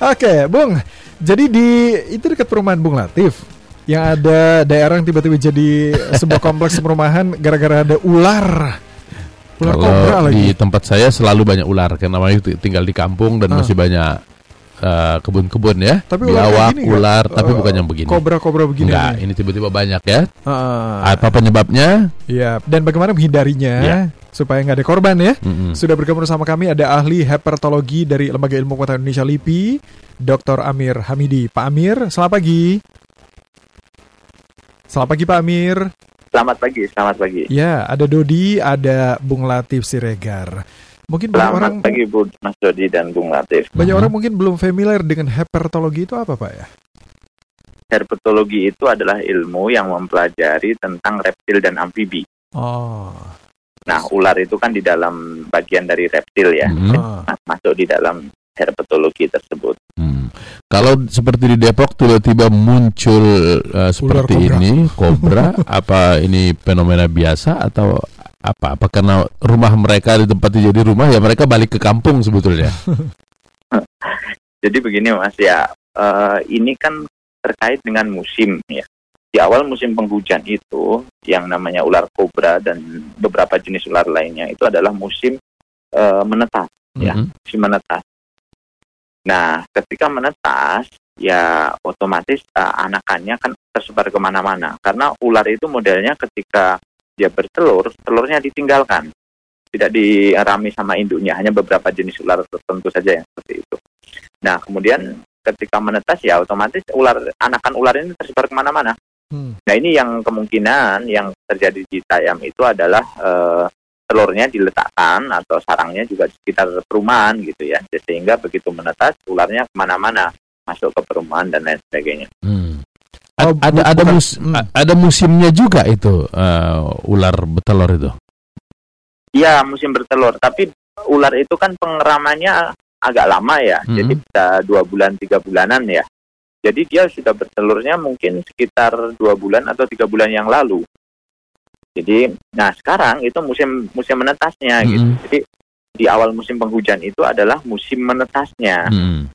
Oke, Bung. Jadi di itu dekat perumahan Bung Latif yang ada daerah yang tiba-tiba jadi sebuah kompleks perumahan gara-gara ada ular. Ular Kalau kobra lagi. di tempat saya selalu banyak ular karena namanya tinggal di kampung dan Ah. masih banyak eh, kebun-kebun ya. Tapi Biawak, gini ular, tapi Eh, bukan yang begini. Kobra-kobra begini. Enggak, ini tiba-tiba banyak ya. Ah, Apa penyebabnya? Iya, dan bagaimana menghindarinya Ya. supaya nggak ada korban ya? Mm-mm. Sudah bergabung bersama kami ada ahli herpetologi dari Lembaga Ilmu Pengetahuan Indonesia LIPI, Dr. Amir Hamidi. Pak Amir, selamat pagi. Selamat pagi Pak Amir. Selamat pagi, selamat pagi. Ya, ada Dodi, ada Bung Latif Siregar. Mungkin banyak Selamat orang pagi Bu Mas Dodi dan Bung Latif. banyak orang mungkin belum familiar dengan herpetologi itu apa Pak ya? Herpetologi itu adalah ilmu yang mempelajari tentang reptil dan amfibi. Oh. Nah, ular itu kan di dalam bagian dari reptil ya, Mm-mm. Ah. Nah, masuk di dalam herpetologi tersebut. Hmm. Kalau seperti di Depok tiba-tiba muncul eh, seperti kobra. ini kobra, apa ini fenomena biasa atau apa? Apa karena rumah mereka di tempat jadi rumah ya mereka balik ke kampung sebetulnya? Jadi begini Mas ya, eh, ini kan terkait dengan musim ya. Di awal musim penghujan itu, yang namanya ular kobra dan beberapa jenis ular lainnya itu adalah musim eh, menetas. Ya. Mhm. si menetas. Nah, ketika menetas, ya otomatis uh, anakannya kan tersebar ke mana-mana. Karena ular itu modelnya ketika dia bertelur, telurnya ditinggalkan. Tidak dirami sama induknya, hanya beberapa jenis ular tertentu saja yang seperti itu. Nah, kemudian ketika menetas ya otomatis ular anakan ular ini tersebar ke mana-mana. Hmm. Nah ini yang kemungkinan yang terjadi di Tayam itu adalah eh, telurnya diletakkan atau sarangnya juga di sekitar perumahan gitu ya, sehingga begitu menetas ularnya ke mana-mana masuk ke perumahan dan lain sebagainya. Hmm. Oh, ada ada mus- Hmm. ada musimnya juga itu eh, ular betelor itu. Iya musim bertelur, tapi ular itu kan pengeramannya agak lama ya, Mhm. jadi bisa dua bulan tiga bulanan ya. Jadi dia sudah bertelurnya mungkin sekitar dua bulan atau tiga bulan yang lalu. Jadi, nah sekarang itu musim musim menetasnya gitu. Mhm. Jadi di awal musim penghujan itu adalah musim menetasnya, Hmm.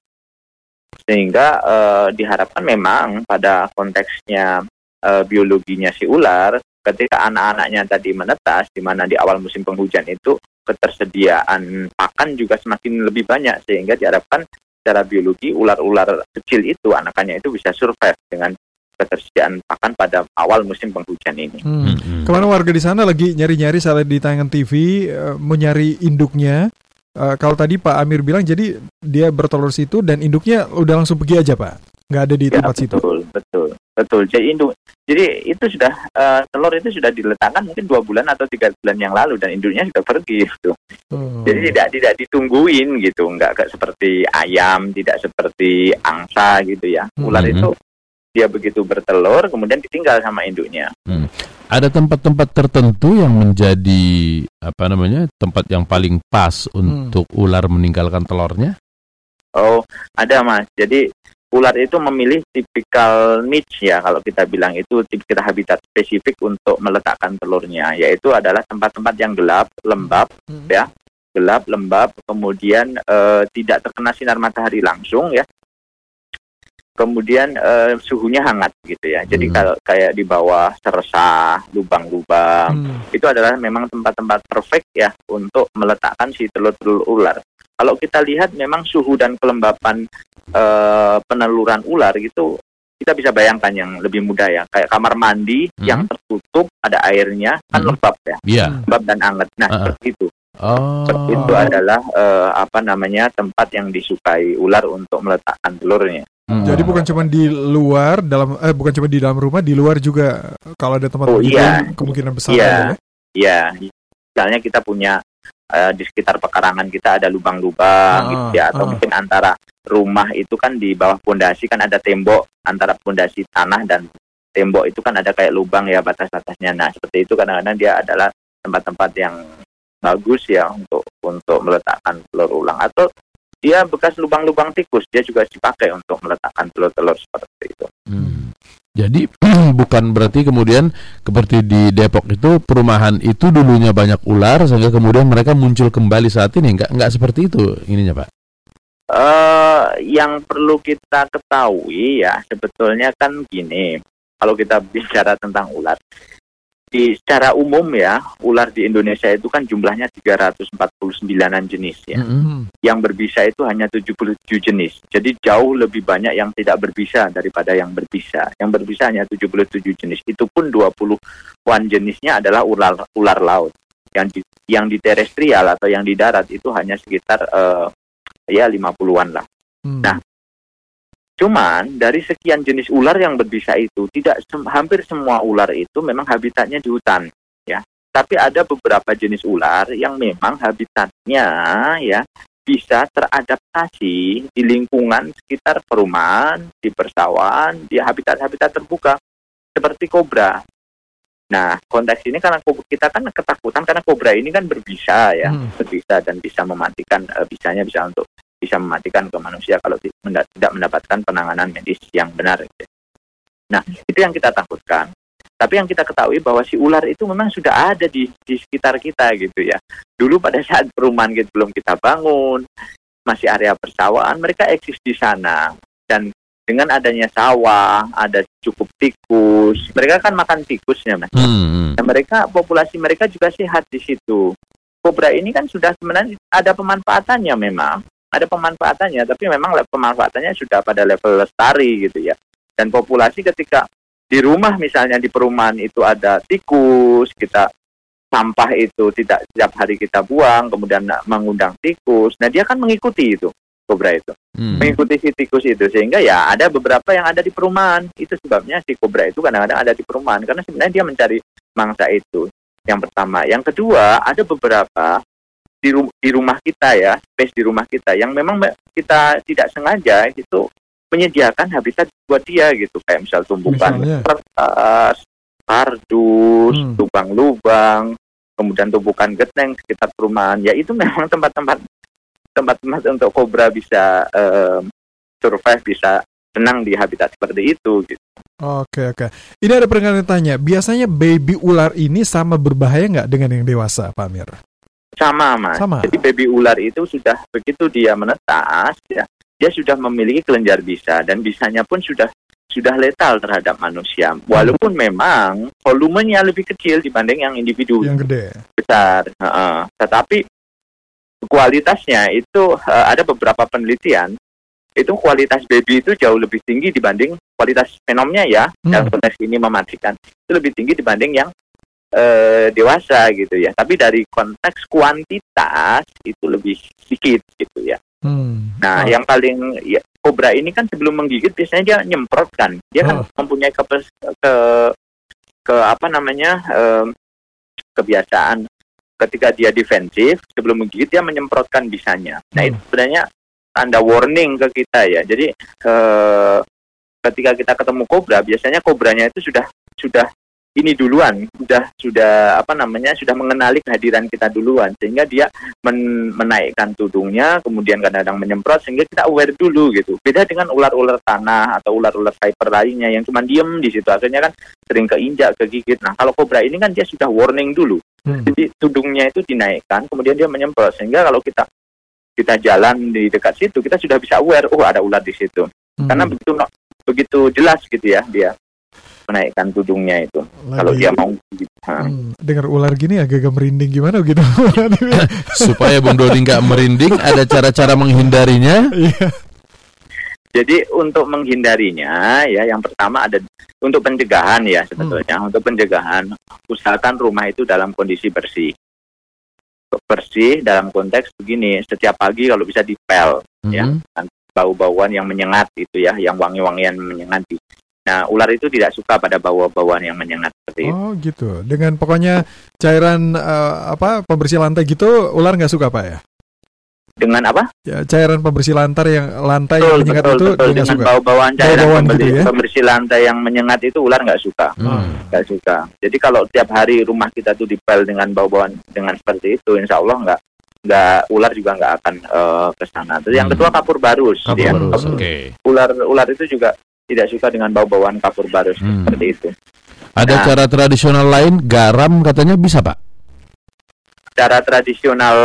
Sehingga eh, diharapkan memang pada konteksnya eh, biologinya si ular, ketika anak-anaknya tadi menetas, di mana di awal musim penghujan itu ketersediaan pakan juga semakin lebih banyak, sehingga diharapkan secara biologi ular-ular kecil itu anakannya itu bisa survive dengan ketersediaan pakan pada awal musim penghujan ini. Hmm. Hmm. Kemarin warga di sana lagi nyari-nyari saat di tayangan TV eh, mau nyari induknya. Eh, kalau tadi Pak Amir bilang jadi dia bertelur situ dan induknya udah langsung pergi aja Pak, nggak ada di Ya, tempat situ. betul, betul, betul. Jadi induk, jadi itu sudah eh, telur itu sudah diletakkan mungkin dua bulan atau tiga bulan yang lalu dan induknya sudah pergi gitu. Oh. Jadi tidak tidak ditungguin gitu, nggak kayak seperti ayam, tidak seperti angsa gitu ya. Ular Mhm. itu dia begitu bertelur kemudian ditinggal sama induknya. Ada tempat-tempat tertentu yang menjadi apa namanya tempat yang paling pas untuk ular meninggalkan telurnya. Oh, ada mas. Jadi ular itu memilih tipikal niche ya kalau kita bilang itu tipikal habitat spesifik untuk meletakkan telurnya, yaitu adalah tempat-tempat yang gelap, lembab, Hmm. ya, gelap, lembab, kemudian eh, tidak terkena sinar matahari langsung ya. Kemudian eh, suhunya hangat gitu ya. Jadi Hmm. kalau kayak di bawah seresah, lubang-lubang, Hmm. itu adalah memang tempat-tempat perfect ya untuk meletakkan si telur-telur ular. Kalau kita lihat memang suhu dan kelembapan eh, peneluran ular gitu kita bisa bayangkan yang lebih mudah ya kayak kamar mandi Hmm. yang tertutup ada airnya kan Hmm. lembab ya Iya. lembab dan anget nah Uh-uh. seperti itu Oh. Seperti itu adalah eh, apa namanya tempat yang disukai ular untuk meletakkan telurnya Hmm. Jadi bukan cuma di luar dalam eh bukan cuma di dalam rumah, di luar juga kalau ada tempat Oh, iya. kemungkinan besar Iya. ya. ya misalnya kita punya eh, di sekitar pekarangan kita ada lubang-lubang Ah, gitu ya atau ah. mungkin antara rumah itu kan di bawah pondasi kan ada tembok antara pondasi tanah dan tembok itu kan ada kayak lubang ya batas-batasnya nah seperti itu kadang-kadang dia adalah tempat-tempat yang bagus ya untuk untuk meletakkan telur ulang atau dia bekas lubang-lubang tikus dia juga dipakai untuk meletakkan telur-telur seperti itu Hmm. Jadi bukan berarti kemudian seperti di Depok itu perumahan itu dulunya banyak ular sehingga kemudian mereka muncul kembali saat ini nggak nggak seperti itu ininya pak. Eh, yang perlu kita ketahui ya sebetulnya kan gini, kalau kita bicara tentang ular, di secara umum ya ular di Indonesia itu kan jumlahnya 349an jenis ya. Mm-mm. Hmm. Yang berbisa itu hanya 77 jenis. Jadi jauh lebih banyak yang tidak berbisa daripada yang berbisa. Yang berbisa hanya 77 jenis. Itu pun 20-an jenisnya adalah ular ular laut. Yang di yang di terestrial atau yang di darat itu hanya sekitar eh, ya 50-an lah. Hmm. Nah, Cuman dari sekian jenis ular yang berbisa itu tidak sem- hampir semua ular itu memang habitatnya di hutan ya. Tapi ada beberapa jenis ular yang memang habitatnya ya bisa teradaptasi di lingkungan sekitar perumahan, di persawahan, di habitat-habitat terbuka seperti kobra. Nah, konteks ini karena kita kan ketakutan karena kobra ini kan berbisa ya, Hmm. berbisa dan bisa mematikan eh, bisanya bisa untuk bisa mematikan ke manusia kalau tidak mendapatkan penanganan medis yang benar. gitu. Nah, itu yang kita takutkan. Tapi yang kita ketahui bahwa si ular itu memang sudah ada di, di sekitar kita gitu ya. Dulu pada saat perumahan gitu belum kita bangun, masih area persawahan, mereka eksis di sana. Dan dengan adanya sawah, ada cukup tikus, mereka kan makan tikusnya, Mas. Hmm. Dan mereka populasi mereka juga sehat di situ. Kobra ini kan sudah sebenarnya ada pemanfaatannya memang, ada pemanfaatannya, tapi memang pemanfaatannya sudah pada level lestari gitu ya. Dan populasi ketika di rumah misalnya di perumahan itu ada tikus, kita sampah itu tidak setiap hari kita buang, kemudian mengundang tikus. Nah dia kan mengikuti itu kobra itu Hmm. mengikuti si tikus itu sehingga ya ada beberapa yang ada di perumahan itu sebabnya si kobra itu kadang-kadang ada di perumahan karena sebenarnya dia mencari mangsa itu yang pertama yang kedua ada beberapa di, ru- di rumah kita ya space di rumah kita yang memang me- kita tidak sengaja itu menyediakan habitat buat dia gitu kayak misal tumbukan Misalnya? kertas kardus Hmm. lubang-lubang kemudian tumbukan geteng sekitar perumahan ya itu memang tempat-tempat tempat-tempat untuk kobra bisa em, survive bisa senang di habitat seperti itu gitu. Oke oke. Ini ada yang tanya, biasanya baby ular ini sama berbahaya nggak dengan yang dewasa, Pak Amir? Sama mas Sama. jadi baby ular itu sudah begitu dia menetas ya dia sudah memiliki kelenjar bisa dan bisanya pun sudah sudah letal terhadap manusia walaupun memang volumenya lebih kecil dibanding yang individu Yang gede. besar heeh. tetapi kualitasnya itu eh, ada beberapa penelitian itu kualitas baby itu jauh lebih tinggi dibanding kualitas fenomnya ya Hmm. dalam konteks ini mematikan itu lebih tinggi dibanding yang eh, dewasa gitu ya. Tapi dari konteks kuantitas itu lebih sedikit gitu ya. Hmm. nah Oh, yang paling ya, kobra ini kan sebelum menggigit biasanya dia nyemprot kan. Dia kan Oh. mempunyai kepes, ke ke apa namanya em, kebiasaan. Ketika dia defensif sebelum menggigit dia menyemprotkan bisanya. Nah Hmm. itu sebenarnya tanda warning ke kita ya. Jadi eh, ketika kita ketemu kobra biasanya kobranya itu sudah sudah ini duluan sudah sudah apa namanya sudah mengenali kehadiran kita duluan sehingga dia men- menaikkan tudungnya kemudian kadang-kadang menyemprot sehingga kita aware dulu gitu. Beda dengan ular-ular tanah atau ular-ular viper lainnya yang cuma diem di situ. Akhirnya kan sering keinjak kegigit. Nah kalau kobra ini kan dia sudah warning dulu. Hmm. jadi tudungnya itu dinaikkan kemudian dia menyemprot. Sehingga kalau kita kita jalan di dekat situ kita sudah bisa aware oh ada ular di situ. Hmm. karena begitu begitu jelas gitu ya dia menaikkan tudungnya itu kalau Lagi- dia mau gitu. Hmm, dengar ular gini agak-agak merinding gimana gitu. Supaya Bung Dodi nggak merinding, ada cara-cara menghindarinya. Iya. Jadi untuk menghindarinya ya yang pertama ada untuk pencegahan ya sebetulnya untuk pencegahan usahakan rumah itu dalam kondisi bersih bersih dalam konteks begini setiap pagi kalau bisa dipel Ya. Hmm. bau-bauan yang menyengat itu ya yang wangi-wangian menyengat di nah ular itu tidak suka pada bau-bauan yang menyengat seperti itu Oh gitu. Dengan pokoknya cairan eh, apa pembersih lantai gitu ular nggak suka pak ya? dengan apa Ya cairan pembersih lantai yang lantai betul yang menyengat betul itu betul dengan suka. bau-bauan cairan Bau-bauan pembeli- gitu ya? pembersih lantai yang menyengat itu ular nggak suka Hmm. nggak suka. Jadi kalau tiap hari rumah kita tuh dipel dengan bau-bauan dengan seperti itu, insya Allah nggak nggak ular juga nggak akan eh, ke sana. Terus yang Hmm. kedua kapur barus, Kapur ya. barus, Kapur- Oke. Ular ular itu juga tidak suka dengan bau-bauan kapur barus Hmm. seperti itu. Ada Nah. cara tradisional lain, garam katanya bisa pak? Cara tradisional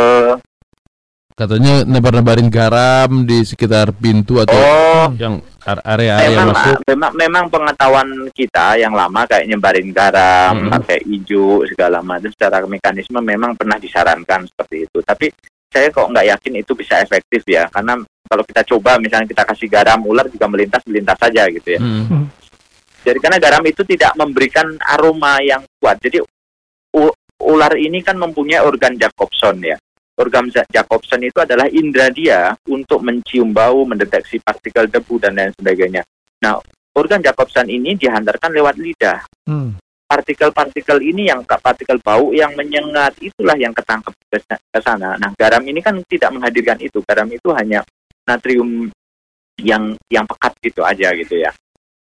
Katanya nebar-nebarin garam di sekitar pintu atau Oh, yang are- area-area memang, masuk. memang memang pengetahuan kita yang lama kayak nyebarin garam, Hmm. pakai hijau segala macam secara mekanisme memang pernah disarankan seperti itu. Tapi saya kok nggak yakin itu bisa efektif ya, karena kalau kita coba misalnya kita kasih garam ular juga melintas melintas saja gitu ya. Hmm. Jadi karena garam itu tidak memberikan aroma yang kuat. Jadi u- ular ini kan mempunyai organ Jacobson ya. Organ Ja- Jacobson itu adalah indera dia untuk mencium bau, mendeteksi partikel debu dan lain sebagainya. Nah, organ Jacobson ini dihantarkan lewat lidah. Hmm. Partikel-partikel ini yang partikel bau yang menyengat itulah yang ketangkep ke ke sana. Nah, garam ini kan tidak menghadirkan itu. Garam itu hanya natrium yang yang pekat gitu aja gitu ya.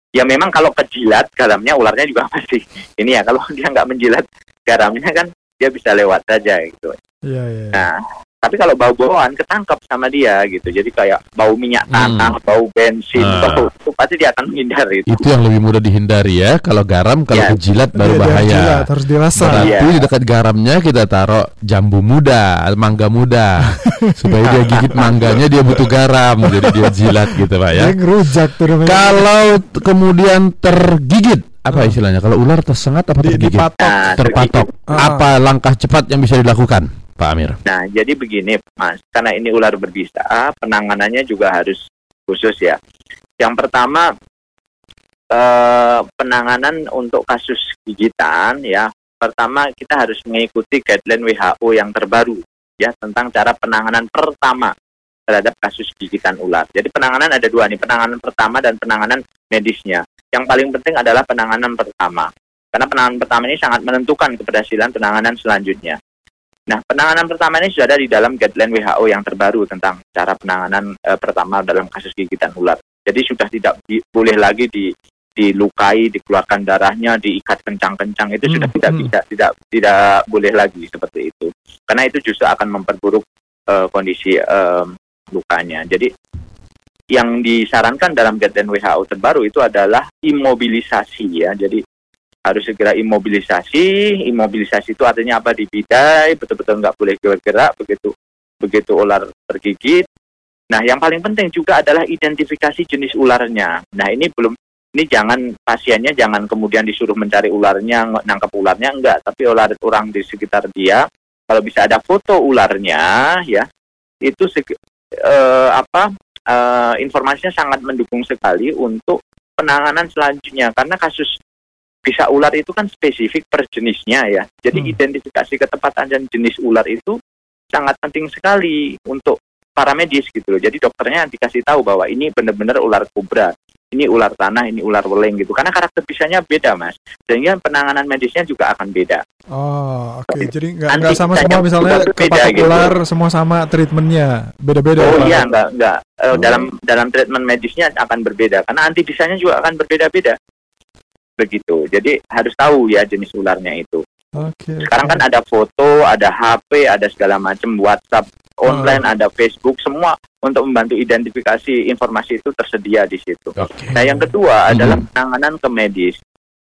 Ya memang kalau kejilat garamnya ularnya juga pasti ini ya kalau dia nggak menjilat garamnya kan dia bisa lewat saja gitu. Iya, iya. iya. Nah, tapi kalau bau-bauan ketangkep sama dia gitu. Jadi kayak bau minyak tanah, bau bensin, Ah. bau itu pasti dia akan menghindar itu. Itu yang lebih mudah dihindari ya. Kalau garam, kalau Ya. kejilat baru dia bahaya. jilat, harus dirasa. Berarti Iya. di dekat garamnya kita taruh jambu muda, mangga muda, supaya dia gigit mangganya dia butuh garam, jadi dia jilat gitu pak ya. Ngerujak tuh namanya. Kalau kemudian tergigit, apa istilahnya? Kalau ular tersengat apa tergigit? dipatok. Nah, Terpatok. Ah. Apa langkah cepat yang bisa dilakukan, Pak Amir? Nah, jadi begini, Mas. Karena ini ular berbisa, penanganannya juga harus khusus ya. Yang pertama, eh, penanganan untuk kasus gigitan ya. Pertama, kita harus mengikuti guideline WHO yang terbaru ya tentang cara penanganan pertama terhadap kasus gigitan ular. Jadi penanganan ada dua nih, penanganan pertama dan penanganan medisnya. Yang paling penting adalah penanganan pertama. Karena penanganan pertama ini sangat menentukan keberhasilan penanganan selanjutnya. Nah, penanganan pertama ini sudah ada di dalam guideline WHO yang terbaru tentang cara penanganan eh, pertama dalam kasus gigitan ular. Jadi sudah tidak di- boleh lagi di dilukai, dikeluarkan darahnya, diikat kencang-kencang itu Hmm, sudah tidak hmm. bisa tidak tidak boleh lagi seperti itu. Karena itu justru akan memperburuk eh, kondisi eh, lukanya. Jadi yang disarankan dalam guideline WHO terbaru itu adalah imobilisasi ya. Jadi harus segera imobilisasi. Imobilisasi itu artinya apa? Dibidai, betul-betul nggak boleh bergerak begitu begitu ular tergigit. Nah, yang paling penting juga adalah identifikasi jenis ularnya. Nah, ini belum ini jangan pasiennya jangan kemudian disuruh mencari ularnya, nangkep ularnya enggak, tapi ular orang di sekitar dia kalau bisa ada foto ularnya ya, itu eh, apa eh, informasinya sangat mendukung sekali untuk penanganan selanjutnya karena kasus bisa ular itu kan spesifik per jenisnya ya. Jadi Hmm. identifikasi ketepatan dan jenis ular itu sangat penting sekali untuk para medis gitu loh. Jadi dokternya dikasih tahu bahwa ini benar-benar ular kobra, ini ular tanah, ini ular weling gitu. Karena karakter bisanya beda mas, sehingga penanganan medisnya juga akan beda. Oh, oke. Jadi nggak nggak sama semua misalnya kepatok gitu. ular semua sama treatmentnya beda-beda. Oh Pak. iya, enggak enggak Eh, Oh. dalam dalam treatment medisnya akan berbeda karena anti bisanya juga akan berbeda-beda. Begitu. Jadi harus tahu ya jenis ularnya itu. Oke. Sekarang kan ada foto, ada HP, ada segala macam WhatsApp online, ada Facebook, semua untuk membantu identifikasi informasi itu tersedia di situ. Oke. Nah, yang kedua Mhm. adalah penanganan ke medis.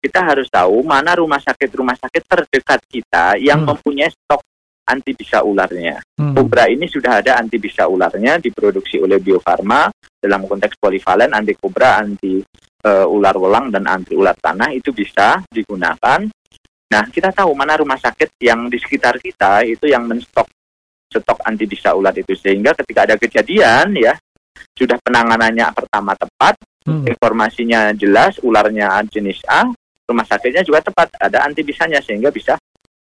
Kita harharus tahu mana rumah sakit-rumah sakit terdekat kita yang Hmm. mempunyai stok anti bisa ularnya. Hmm. Kobra ini sudah ada anti bisa ularnya diproduksi oleh Bio Farma dalam konteks polivalen anti kobra, anti eh, ular welang dan anti ular tanah itu bisa digunakan. Nah, kita tahu mana rumah sakit yang di sekitar kita itu yang menstok stok anti bisa ular itu sehingga ketika ada kejadian ya sudah penanganannya pertama tepat, Hmm. informasinya jelas, ularnya jenis A, rumah sakitnya juga tepat, ada anti bisanya sehingga bisa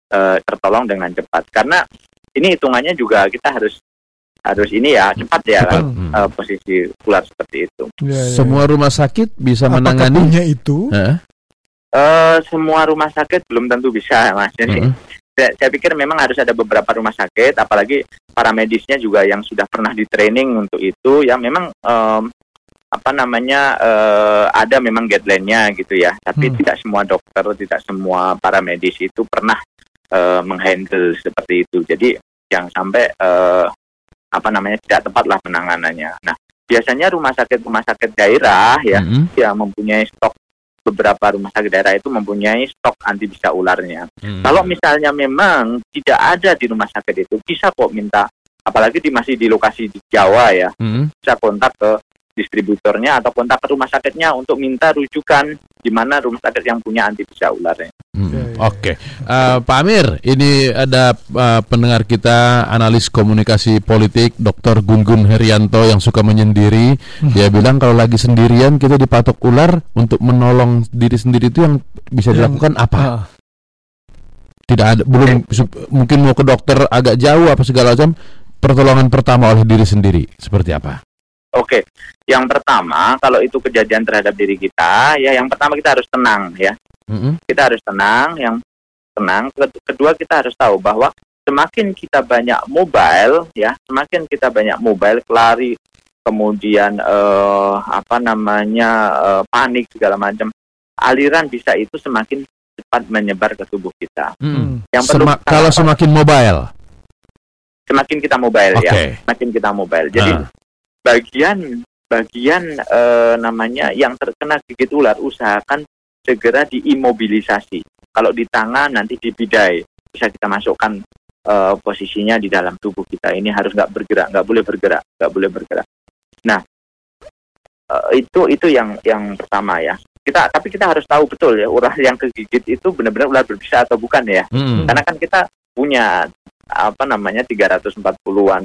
eh, tertolong dengan cepat. Karena ini hitungannya juga kita harus harus ini ya cepat ya Cepat. kan, Hmm. eh, posisi ular seperti itu. Iya, iya. Semua rumah sakit bisa Apakah menangani. punya itu? Hah? Eh semua rumah sakit belum tentu bisa, Mas. Jadi Mm-mm. saya, saya pikir memang harus ada beberapa rumah sakit, apalagi para medisnya juga yang sudah pernah di training untuk itu, ya memang em, apa namanya eh, ada memang guideline-nya gitu ya. Tapi Hmm. tidak semua dokter, tidak semua para medis itu pernah eh, menghandle seperti itu. Jadi yang sampai eh, apa namanya tidak tepat lah penanganannya. Nah biasanya rumah sakit rumah sakit daerah ya Mm-mm. yang mempunyai stok beberapa rumah sakit daerah itu mempunyai stok anti bisa ularnya. Mm. Kalau misalnya memang tidak ada di rumah sakit itu, bisa kok minta apalagi di masih di lokasi di Jawa ya Mm-mm. bisa kontak ke distributornya atau kontak ke rumah sakitnya untuk minta rujukan di mana rumah sakit yang punya anti bisa ularnya. Hmm, Ya, ya. Oke, Eh, Pak Amir, ini ada eh, pendengar kita analis komunikasi politik Dr. Gun-Gun Herianto yang suka menyendiri. Dia bilang kalau lagi sendirian kita dipatok ular untuk menolong diri sendiri itu yang bisa Yang- dilakukan apa? Ah, Tidak ada, belum mungkin mau ke dokter agak jauh apa segala macam. Pertolongan pertama oleh diri sendiri seperti apa? Oke, yang pertama kalau itu kejadian terhadap diri kita, ya yang pertama kita harus tenang ya. Mm-mm. Kita harus tenang, yang tenang. Ked- Kedua kita harus tahu bahwa semakin kita banyak mobile ya, semakin kita banyak mobile, lari, kemudian eh, apa namanya eh, panik segala macam, aliran bisa itu semakin cepat menyebar ke tubuh kita. Mm-mm. Yang perlu Sema- kita- kalau semakin mobile, semakin kita mobile oke. ya, semakin kita mobile. Jadi Ah. bagian bagian eh, namanya yang terkena gigit ular usahakan segera diimobilisasi. Kalau di tangan nanti dibidai bisa kita masukkan eh, posisinya di dalam tubuh kita. Ini harus nggak bergerak, nggak boleh bergerak, nggak boleh bergerak. Nah eh, itu itu yang yang pertama ya. Kita tapi kita harus tahu betul ya ular yang kegigit itu benar-benar ular berbisa atau bukan ya. Mm-mm. Karena kan kita punya apa namanya 340-an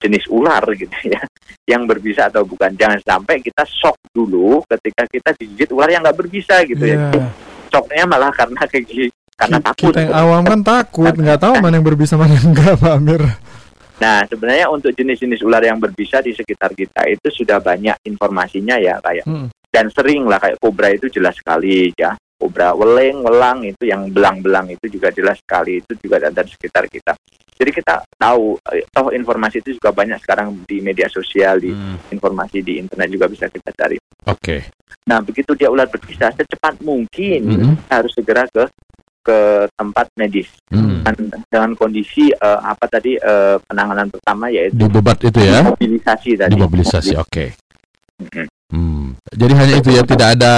jenis ular gitu ya yang berbisa atau bukan. Jangan sampai kita shock dulu ketika kita digigit ular yang nggak berbisa gitu iya. ya. Shocknya malah karena kegigit karena Ki- takut. Kita yang awam kan takut, nggak tahu mana yang berbisa mana yang enggak, Pak Amir. Nah, sebenarnya untuk jenis-jenis ular yang berbisa di sekitar kita itu sudah banyak informasinya ya kayak Hmm. dan sering lah kayak kobra itu jelas sekali ya. Kobra weleng, welang itu yang belang-belang itu juga jelas sekali itu juga ada di sekitar kita. Jadi kita tahu eh, toh informasi itu juga banyak sekarang di media sosial, di Mm, informasi di internet juga bisa kita cari. Oke. Nah, begitu dia ular berbisa secepat mungkin Mm-mm. harus segera ke ke tempat medis Mm. dan dengan kondisi eh, apa tadi eh, penanganan pertama yaitu Di bebat itu ya? mobilisasi tadi. Dimobilisasi, oke. Mm-mm. Hmm. Jadi hanya itu ya, tidak ada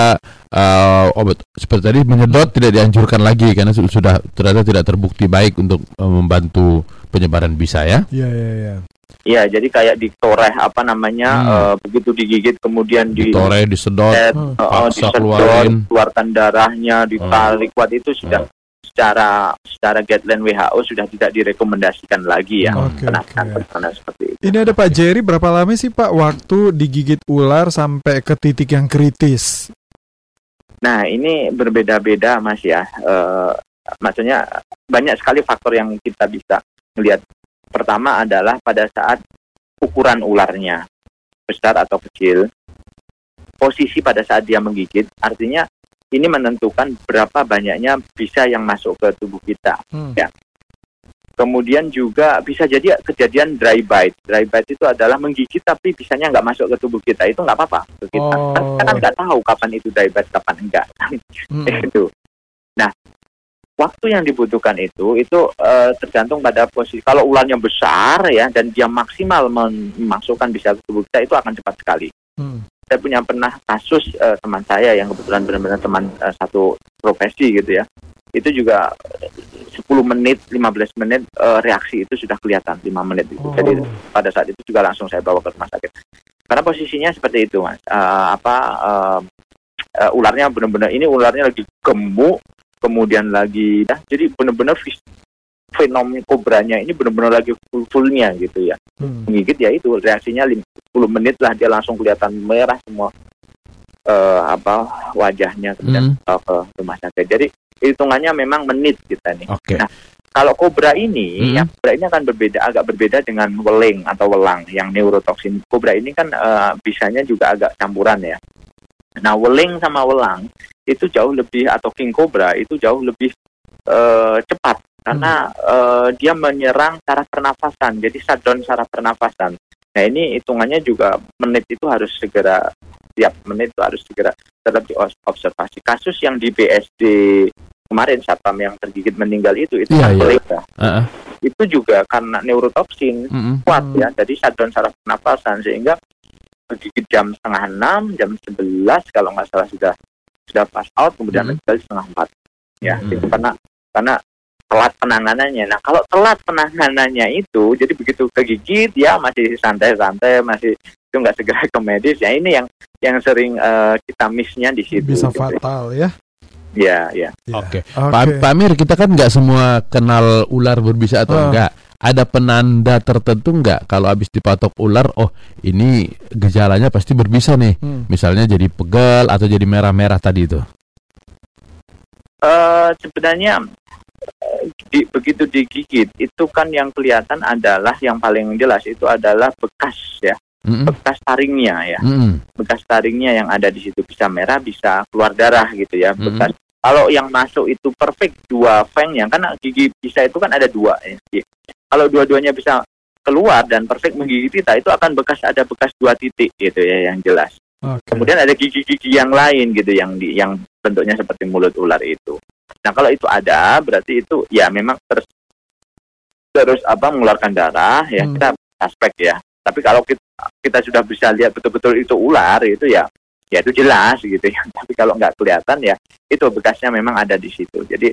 uh, obat seperti tadi menyedot tidak dianjurkan lagi karena su- sudah ternyata tidak terbukti baik untuk uh, membantu penyebaran bisa ya. Iya, iya, iya. Iya, jadi kayak ditoreh apa namanya Hmm. eh, begitu digigit kemudian di Ditore, disedot, Hmm. eh, paksa disedot, keluarin. keluarkan darahnya, ditarik kuat itu sudah secara secara guideline WHO sudah tidak direkomendasikan lagi ya. Oke, penanganan penanganan seperti itu. Ini ada Pak Jerry, berapa lama sih Pak waktu digigit ular sampai ke titik yang kritis? Nah, ini berbeda-beda Mas ya. Eh, maksudnya banyak sekali faktor yang kita bisa melihat. Pertama adalah pada saat ukuran ularnya besar atau kecil. Posisi pada saat dia menggigit artinya ini menentukan berapa banyaknya bisa yang masuk ke tubuh kita. Hmm. Ya. Kemudian juga bisa jadi kejadian dry bite. Dry bite itu adalah menggigit tapi bisanya nggak masuk ke tubuh kita. Itu nggak apa-apa kita. Kan Oh. Kita kan nggak tahu kapan itu dry bite, kapan enggak. Hmm. itu. Nah, waktu yang dibutuhkan itu itu eh, tergantung pada posisi. Kalau ularnya besar ya dan dia maksimal memasukkan bisa ke tubuh kita itu akan cepat sekali. Hmm. Saya punya pernah kasus eh, teman saya yang kebetulan benar-benar teman eh, satu profesi gitu ya. Itu juga eh, 10 menit, 15 menit eh, reaksi itu sudah kelihatan 5 menit itu. Oh. Jadi pada saat itu juga langsung saya bawa ke rumah sakit. Karena posisinya seperti itu, Mas. Eh, apa eh, eh, ularnya benar-benar ini ularnya lagi gemuk, kemudian lagi ya, jadi benar-benar vis- fenomen kobranya ini benar-benar lagi full-fullnya gitu ya. Hmm. Menggigit ya itu reaksinya lim- 10 menit lah dia langsung kelihatan merah semua eh, apa wajahnya kemudian Hmm. bawa ke rumah sakit. Jadi hitungannya memang menit kita nih. Oke. Nah, Kalau kobra ini, Hmm. ya kobra ini akan berbeda, agak berbeda dengan weling atau welang yang neurotoksin. Kobra ini kan eh, bisanya juga agak campuran ya. Nah, weling sama welang itu jauh lebih atau king cobra itu jauh lebih eh, cepat karena eh, dia menyerang saraf pernafasan. Jadi shutdown saraf pernafasan. Nah, ini hitungannya juga menit itu harus segera tiap menit itu harus segera tetap diobservasi. Kasus yang di BSD kemarin satpam yang tergigit meninggal itu itu pelik ya. Heeh. itu juga karena neurotoksin Mm-mm. kuat Hmm. ya jadi shutdown saraf pernapasan sehingga tergigit jam setengah enam jam sebelas kalau nggak salah sudah sudah pass out kemudian Hmm. meninggal setengah empat ya Hmm. itu karena karena telat penanganannya. Nah kalau telat penanganannya itu, jadi begitu kegigit ya masih santai-santai, masih itu nggak segera ke medis. Ya ini yang yang sering uh, kita missnya di situ. Bisa gitu. fatal ya. Ya, ya. Ya. Oke. Oke. Pak, Pak Amir, kita kan nggak semua kenal ular berbisa atau Ah. enggak. Ada penanda tertentu nggak kalau habis dipatok ular, oh ini gejalanya pasti berbisa nih. Hmm. Misalnya jadi pegel atau jadi merah-merah tadi itu. Eh sebenarnya di- begitu digigit itu kan yang kelihatan adalah yang paling jelas itu adalah bekas ya, Mm-mm. bekas taringnya ya. Mm-mm. bekas taringnya yang ada di situ bisa merah bisa keluar darah gitu ya Mhm. bekas kalau yang masuk itu perfect dua fang yang karena gigi bisa itu kan ada dua ya. Gi- kalau dua-duanya bisa keluar dan perfect menggigit kita itu akan bekas ada bekas dua titik gitu ya yang jelas Oke. kemudian ada gigi-gigi yang lain gitu yang di yang bentuknya seperti mulut ular itu nah kalau itu ada berarti itu ya memang terus terus apa mengeluarkan darah ya Hmm. kita aspek ya tapi kalau kita, kita sudah bisa lihat betul-betul itu ular itu ya ya itu jelas gitu ya tapi kalau nggak kelihatan ya itu bekasnya memang ada di situ jadi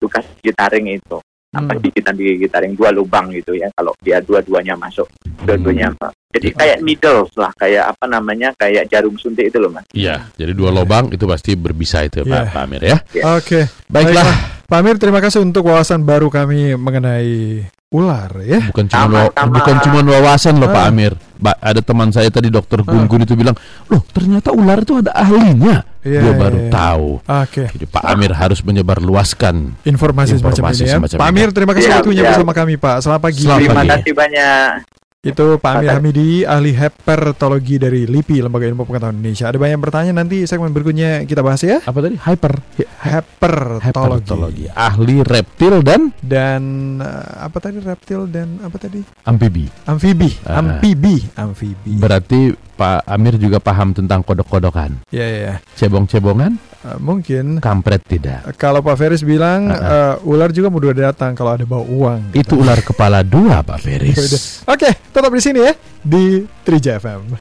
bekas gigi taring itu apa Hmm. gigitan di gigi taring dua lubang gitu ya kalau dia dua-duanya masuk dua-duanya Hmm. Jadi kayak needles lah kayak apa namanya kayak jarum suntik itu loh mas Iya, jadi dua lobang itu pasti berbisa itu Iya. Pak, Pak Amir ya. Oke. Baiklah, Pak Amir, terima kasih untuk wawasan baru kami mengenai ular ya. bukan cuma bukan cuma wawasan loh Pak Ah. Amir. Ba- ada teman saya tadi dokter Ah. Gun-Gun itu bilang, "Loh, ternyata ular itu ada ahlinya." Iya, Dia iya, baru iya. tahu. Oke. Jadi Pak Amir harus menyebarluaskan Informasi, semacam Informasi ini ya. semacam Pak. Amir, terima kasih waktunya bersama kami, Pak. Selamat pagi. Selamat terima pagi. kasih banyak Itu Pak Amir. Hamidi, ahli herpetologi dari LIPI, Lembaga Ilmu Pengetahuan Indonesia. Ada banyak yang bertanya nanti segmen berikutnya kita bahas ya. apa tadi? Hyper Herpetologi. herpetologi. Ahli reptil dan Dan eh, apa tadi reptil dan apa tadi? amfibi. Amfibi, Ah. amfibi, amfibi. Berarti Pak Amir juga paham tentang kodok-kodokan. Ya, ya, ya. Cebong-cebongan, Eh, mungkin kampret tidak. kalau Pak Feris bilang Ah, eh, ular juga mudah datang kalau ada bau uang. Itu ular kepala dua Pak Feris. Oke, tetap di sini ya di Trija FM.